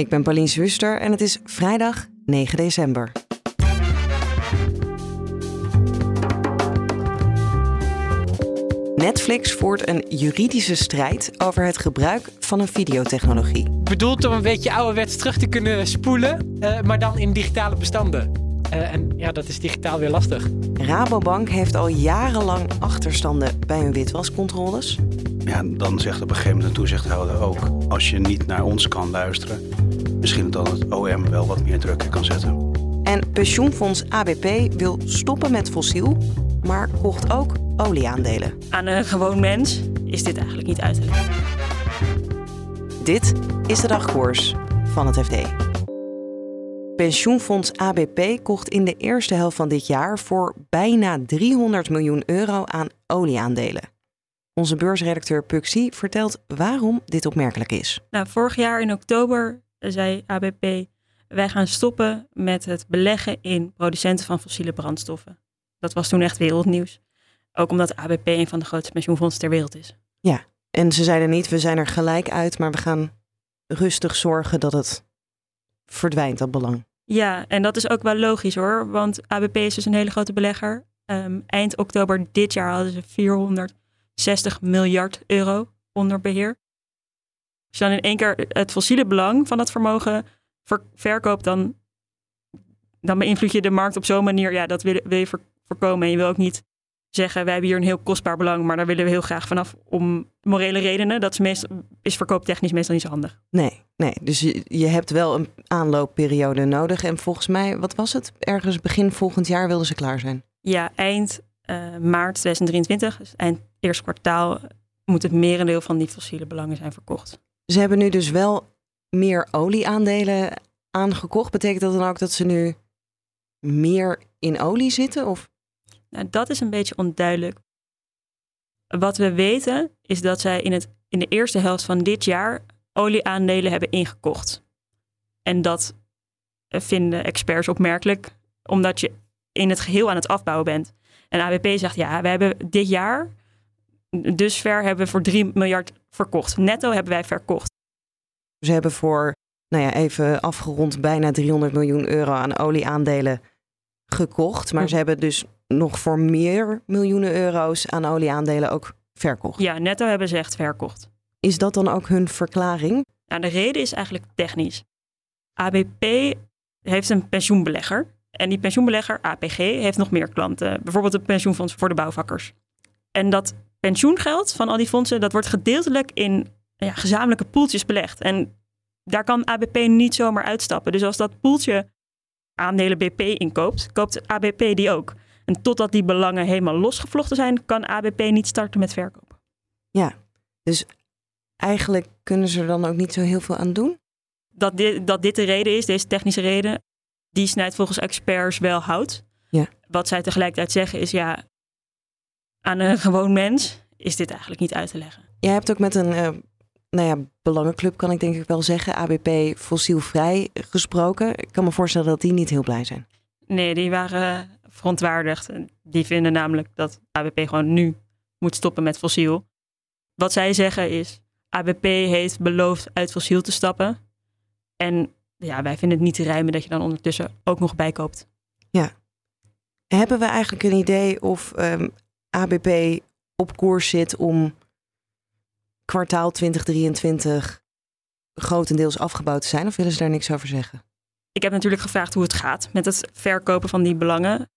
Ik ben Pauline Zwuster en het is vrijdag 9 december. Netflix voert een juridische strijd over het gebruik van een videotechnologie. Bedoeld om een beetje ouderwets terug te kunnen spoelen, uh, maar dan in digitale bestanden. Uh, en ja, dat is digitaal weer lastig. Rabobank heeft al jarenlang achterstanden bij hun witwascontroles. Ja, dan zegt op een gegeven moment de toezichthouder ook... als je niet naar ons kan luisteren... misschien dat het OM wel wat meer druk kan zetten. En pensioenfonds ABP wil stoppen met fossiel... maar kocht ook olieaandelen. Aan een gewoon mens is dit eigenlijk niet uit te leggen. Dit is de dagkoers van het FD. Pensioenfonds ABP kocht in de eerste helft van dit jaar voor bijna 300 miljoen euro aan olieaandelen. Onze beursredacteur Puxi vertelt waarom dit opmerkelijk is. Nou, vorig jaar in oktober zei ABP: wij gaan stoppen met het beleggen in producenten van fossiele brandstoffen. Dat was toen echt wereldnieuws. Ook omdat ABP een van de grootste pensioenfondsen ter wereld is. Ja, en ze zeiden niet: we zijn er gelijk uit, maar we gaan rustig zorgen dat het verdwijnt, dat belang. Ja, en dat is ook wel logisch hoor, want ABP is dus een hele grote belegger. Um, eind oktober dit jaar hadden ze 460 miljard euro onder beheer. Als je dan in één keer het fossiele belang van dat vermogen verkoopt, dan, dan beïnvloed je de markt op zo'n manier. Ja, dat wil, wil je voorkomen. En je wil ook niet zeggen, wij hebben hier een heel kostbaar belang, maar daar willen we heel graag vanaf om morele redenen. Dat is, meestal, is verkooptechnisch meestal niet zo handig. Nee, nee. dus je, je hebt wel een aanloopperiode nodig. En volgens mij, wat was het? Ergens begin volgend jaar wilden ze klaar zijn. Ja, eind uh, maart 2023, dus eind eerste kwartaal, moet het merendeel van die fossiele belangen zijn verkocht. Ze hebben nu dus wel meer olieaandelen aangekocht. Betekent dat dan ook dat ze nu meer in olie zitten? Of? Nou, dat is een beetje onduidelijk. Wat we weten is dat zij in, het, in de eerste helft van dit jaar olieaandelen hebben ingekocht. En dat vinden experts opmerkelijk, omdat je in het geheel aan het afbouwen bent. En ABP zegt, ja, we hebben dit jaar, dusver hebben we voor 3 miljard verkocht. Netto hebben wij verkocht. Ze hebben voor, nou ja, even afgerond, bijna 300 miljoen euro aan olieaandelen gekocht. Maar ze hebben dus nog voor meer miljoenen euro's aan olieaandelen ook verkocht. Ja, netto hebben ze echt verkocht. Is dat dan ook hun verklaring? Nou, de reden is eigenlijk technisch. ABP heeft een pensioenbelegger. En die pensioenbelegger, APG, heeft nog meer klanten. Bijvoorbeeld het pensioenfonds voor de bouwvakkers. En dat pensioengeld van al die fondsen, dat wordt gedeeltelijk in ja, gezamenlijke poeltjes belegd. En daar kan ABP niet zomaar uitstappen. Dus als dat poeltje aandelen BP inkoopt, koopt ABP die ook. En totdat die belangen helemaal losgevlochten zijn, kan ABP niet starten met verkopen. Ja, dus eigenlijk kunnen ze er dan ook niet zo heel veel aan doen? Dat dit, dat dit de reden is, deze technische reden, die snijdt volgens experts wel hout. Ja. Wat zij tegelijkertijd zeggen is, ja, aan een gewoon mens is dit eigenlijk niet uit te leggen. Jij hebt ook met een uh, nou ja, belangenclub, kan ik denk ik wel zeggen, ABP fossielvrij gesproken. Ik kan me voorstellen dat die niet heel blij zijn. Nee, die waren verontwaardigd. Die vinden namelijk dat ABP gewoon nu moet stoppen met fossiel. Wat zij zeggen is, ABP heeft beloofd uit fossiel te stappen. En ja, wij vinden het niet te rijmen dat je dan ondertussen ook nog bijkoopt. Ja. Hebben we eigenlijk een idee of um, ehm, ABP op koers zit om kwartaal 2023 grotendeels afgebouwd te zijn? Of willen ze daar niks over zeggen? Ik heb natuurlijk gevraagd hoe het gaat met het verkopen van die belangen.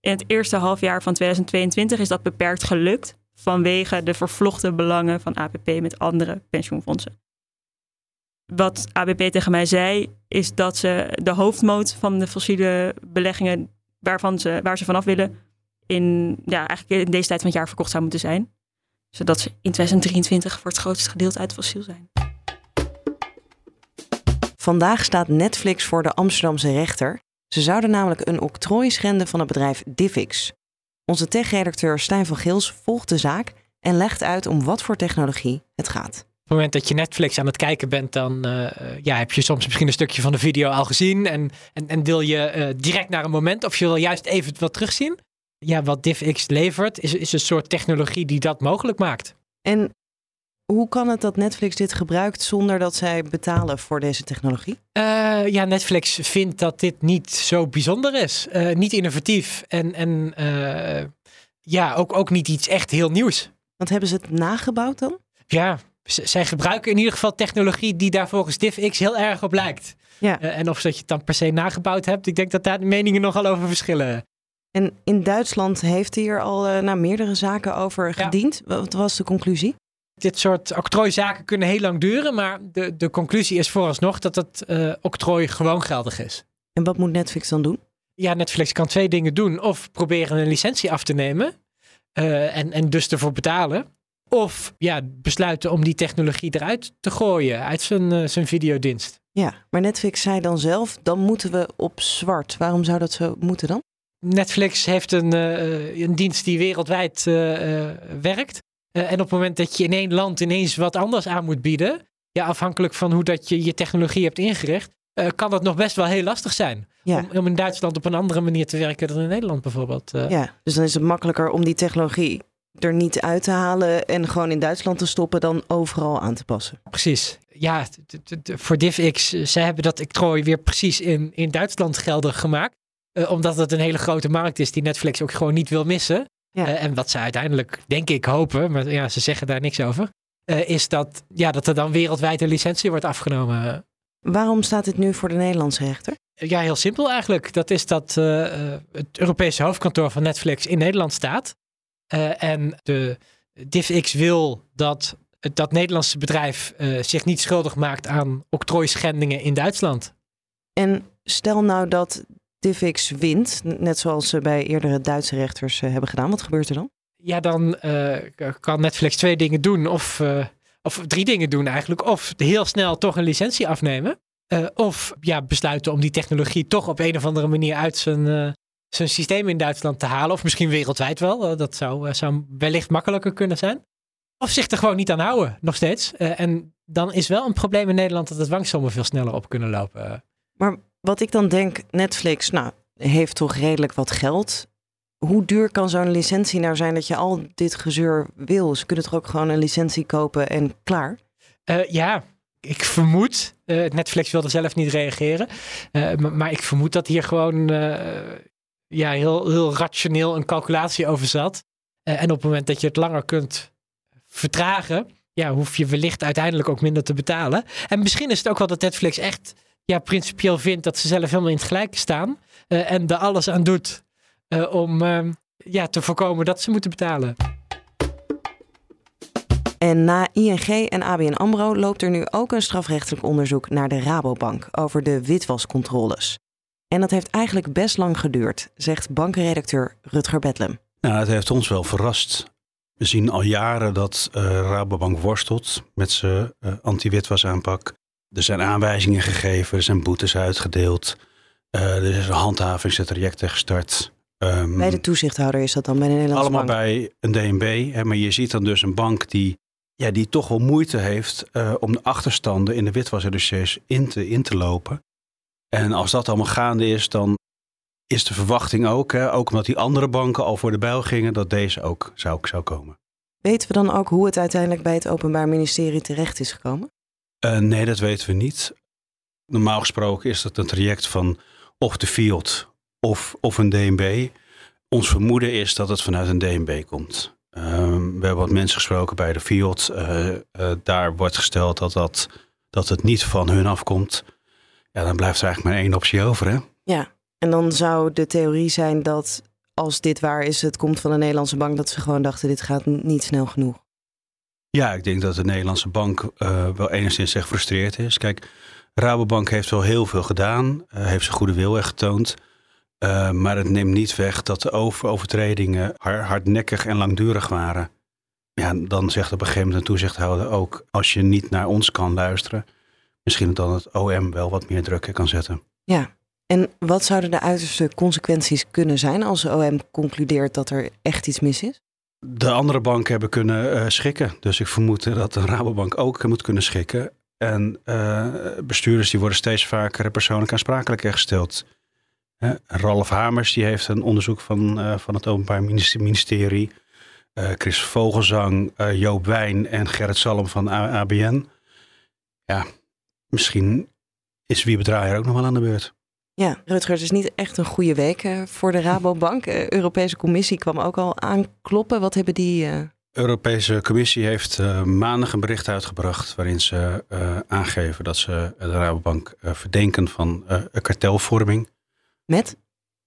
In het eerste halfjaar van 2022 is dat beperkt gelukt vanwege de vervlochten belangen van APP met andere pensioenfondsen. Wat ABP tegen mij zei, is dat ze de hoofdmoot van de fossiele beleggingen waarvan ze, waar ze vanaf willen, in, ja, eigenlijk in deze tijd van het jaar verkocht zou moeten zijn. Zodat ze in 2023 voor het grootste gedeelte uit fossiel zijn. Vandaag staat Netflix voor de Amsterdamse rechter. Ze zouden namelijk een octrooi schenden van het bedrijf Divix. Onze tech-redacteur Stijn van Gils volgt de zaak en legt uit om wat voor technologie het gaat. Op het moment dat je Netflix aan het kijken bent, dan uh, ja, heb je soms misschien een stukje van de video al gezien. En, en, en wil je uh, direct naar een moment of je wil juist even wat terugzien. Ja, wat DivX levert is, is een soort technologie die dat mogelijk maakt. En hoe kan het dat Netflix dit gebruikt zonder dat zij betalen voor deze technologie? Uh, ja, Netflix vindt dat dit niet zo bijzonder is. niet innovatief en, en ja, ook, ook niet iets echt heel nieuws. Want hebben ze het nagebouwd dan? Ja, zij gebruiken in ieder geval technologie die daar volgens DivX heel erg op lijkt. Ja. En of dat je het dan per se nagebouwd hebt, ik denk dat daar de meningen nogal over verschillen. En in Duitsland heeft hier al uh, nou, meerdere zaken over gediend. Wat was de conclusie? Dit soort octrooizaken kunnen heel lang duren, maar de, de conclusie is vooralsnog dat het uh, octrooi gewoon geldig is. En wat moet Netflix dan doen? Ja, Netflix kan twee dingen doen. Of proberen een licentie af te nemen en, en dus ervoor betalen. Of ja, besluiten om die technologie eruit te gooien uit zijn, zijn videodienst. Ja, maar Netflix zei dan zelf, dan moeten we op zwart. Waarom zou dat zo moeten dan? Netflix heeft een, uh, een dienst die wereldwijd uh, werkt. en op het moment dat je in één land ineens wat anders aan moet bieden, ja, afhankelijk van hoe dat je je technologie hebt ingericht, kan dat nog best wel heel lastig zijn. Ja. Om, om, in Duitsland op een andere manier te werken dan in Nederland bijvoorbeeld. Ja, dus dan is het makkelijker om die technologie er niet uit te halen en gewoon in Duitsland te stoppen dan overal aan te passen. Precies. Ja, voor DivX, eh, zij hebben dat octrooi weer precies in, in Duitsland geldig gemaakt. Uh, omdat het een hele grote markt is die Netflix ook gewoon niet wil missen. Ja. Uh, en wat ze uiteindelijk, denk ik, hopen, maar ja, ze zeggen daar niks over, uh, is dat, ja, dat er dan wereldwijd een licentie wordt afgenomen. Waarom staat dit nu voor de Nederlandse rechter? Ja, heel simpel eigenlijk. Dat is dat het Europese hoofdkantoor van Netflix in Nederland staat. En de DivX wil dat dat Nederlandse bedrijf zich niet schuldig maakt aan octrooischendingen in Duitsland. En stel nou dat DivX wint, net zoals ze bij eerdere Duitse rechters uh, hebben gedaan, wat gebeurt er dan? Ja, dan kan Netflix twee dingen doen, of, of drie dingen doen eigenlijk. Of heel snel toch een licentie afnemen. of ja, besluiten om die technologie toch op een of andere manier uit zijn, zijn systeem in Duitsland te halen. Of misschien wereldwijd wel. Eh, dat zou, eh, zou wellicht makkelijker kunnen zijn. Of zich er gewoon niet aan houden, nog steeds. En dan is wel een probleem in Nederland dat de dwangsommen veel sneller op kunnen lopen. Maar wat ik dan denk, Netflix, nou, heeft toch redelijk wat geld. Hoe duur kan zo'n licentie nou zijn dat je al dit gezeur wil? Ze kunnen toch ook gewoon een licentie kopen en klaar? Uh, ja, ik vermoed, uh, Netflix wilde zelf niet reageren, maar, maar, ik vermoed dat hier gewoon ja, heel, heel rationeel een calculatie over zat. En op het moment dat je het langer kunt vertragen, ja, hoef je wellicht uiteindelijk ook minder te betalen. En misschien is het ook wel dat Netflix echt ja, principieel vindt dat ze zelf helemaal in het gelijk staan. Uh, en er alles aan doet uh, om ja, te voorkomen dat ze moeten betalen. En na ING en ABN AMRO loopt er nu ook een strafrechtelijk onderzoek naar de Rabobank over de witwascontroles. En dat heeft eigenlijk best lang geduurd, zegt bankredacteur Rutger Bedlem. Nou, het heeft ons wel verrast. We zien al jaren dat uh, Rabobank worstelt met zijn uh, anti-witwasaanpak. Er zijn aanwijzingen gegeven, er zijn boetes uitgedeeld. Uh, er is een handhavingstraject gestart. Um, bij de toezichthouder is dat dan bij de Nederlandse allemaal bank? bij een DNB. Hè, maar je ziet dan dus een bank die, ja, die toch wel moeite heeft om de achterstanden in de witwasdossiers in te, in te lopen. En als dat allemaal gaande is, dan is de verwachting ook, hè, ook omdat die andere banken al voor de bijl gingen, dat deze ook zou, zou komen. Weten we dan ook hoe het uiteindelijk bij het Openbaar Ministerie terecht is gekomen? Uh, nee, dat weten we niet. Normaal gesproken is dat een traject van of de Field of, of een DNB. Ons vermoeden is dat het vanuit een DNB komt. Uh, we hebben wat mensen gesproken bij de Field. Uh, daar wordt gesteld dat, dat, dat het niet van hun afkomt. Ja, dan blijft er eigenlijk maar één optie over, hè? Ja, en dan zou de theorie zijn dat als dit waar is, het komt van de Nederlandse bank, dat ze gewoon dachten, dit gaat niet snel genoeg. Ja, ik denk dat de Nederlandse bank uh, wel enigszins gefrustreerd is. Kijk, Rabobank heeft wel heel veel gedaan, uh, heeft zijn goede wil echt getoond. Uh, maar het neemt niet weg dat de over overtredingen hardnekkig en langdurig waren. Ja, dan zegt op een gegeven moment een toezichthouder ook, als je niet naar ons kan luisteren, misschien dan het OM wel wat meer druk kan zetten. Ja, en wat zouden de uiterste consequenties kunnen zijn als de OM concludeert dat er echt iets mis is? De andere banken hebben kunnen uh, schikken. Dus ik vermoed dat de Rabobank ook moet kunnen schikken. En uh, bestuurders die worden steeds vaker persoonlijk aansprakelijk gesteld. Uh, Ralf Hamers die heeft een onderzoek van, uh, van het Openbaar Ministerie. Chris Vogelzang, Joop Wijn en Gerrit Salm van ABN. Ja, misschien is wie bedraaier ook nog wel aan de beurt. Ja, Rutger, het is niet echt een goede week uh, voor de Rabobank. De uh, Europese Commissie kwam ook al aankloppen. Wat hebben die... Uh... De Europese Commissie heeft maandag een bericht uitgebracht... waarin ze aangeven dat ze de Rabobank verdenken van kartelvorming. Met?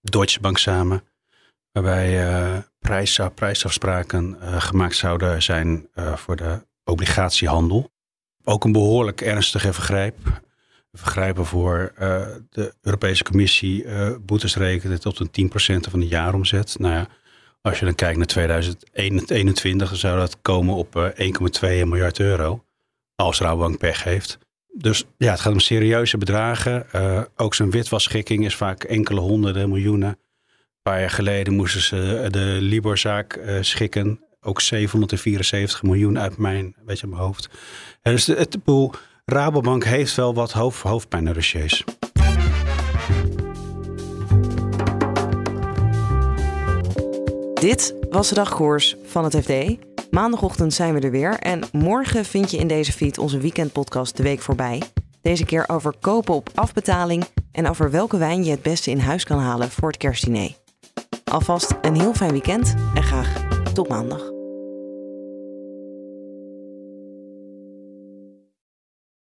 Deutsche Bank samen. Waarbij prijs, prijsafspraken gemaakt zouden zijn voor de obligatiehandel. Ook een behoorlijk ernstige vergrijp vergrijpen voor uh, de Europese Commissie uh, boetes rekenen tot een 10% van de jaaromzet. Nou ja, als je dan kijkt naar 2021, dan zou dat komen op uh, 1,2 miljard euro. Als Rabobank pech heeft. Dus ja, het gaat om serieuze bedragen. ook zo'n witwasschikking is vaak enkele honderden miljoenen. Een paar jaar geleden moesten ze de Liborzaak schikken. Ook 774 miljoen uit mijn, weet je, mijn hoofd. Dus het boel Rabobank heeft wel wat hoofd, hoofdpijndossiers. Dit was de dagkoers van het FD. Maandagochtend zijn we er weer. En morgen vind je in deze feed onze weekendpodcast De Week Voorbij. Deze keer over kopen op afbetaling en over welke wijn je het beste in huis kan halen voor het kerstdiner. Alvast een heel fijn weekend en graag tot maandag.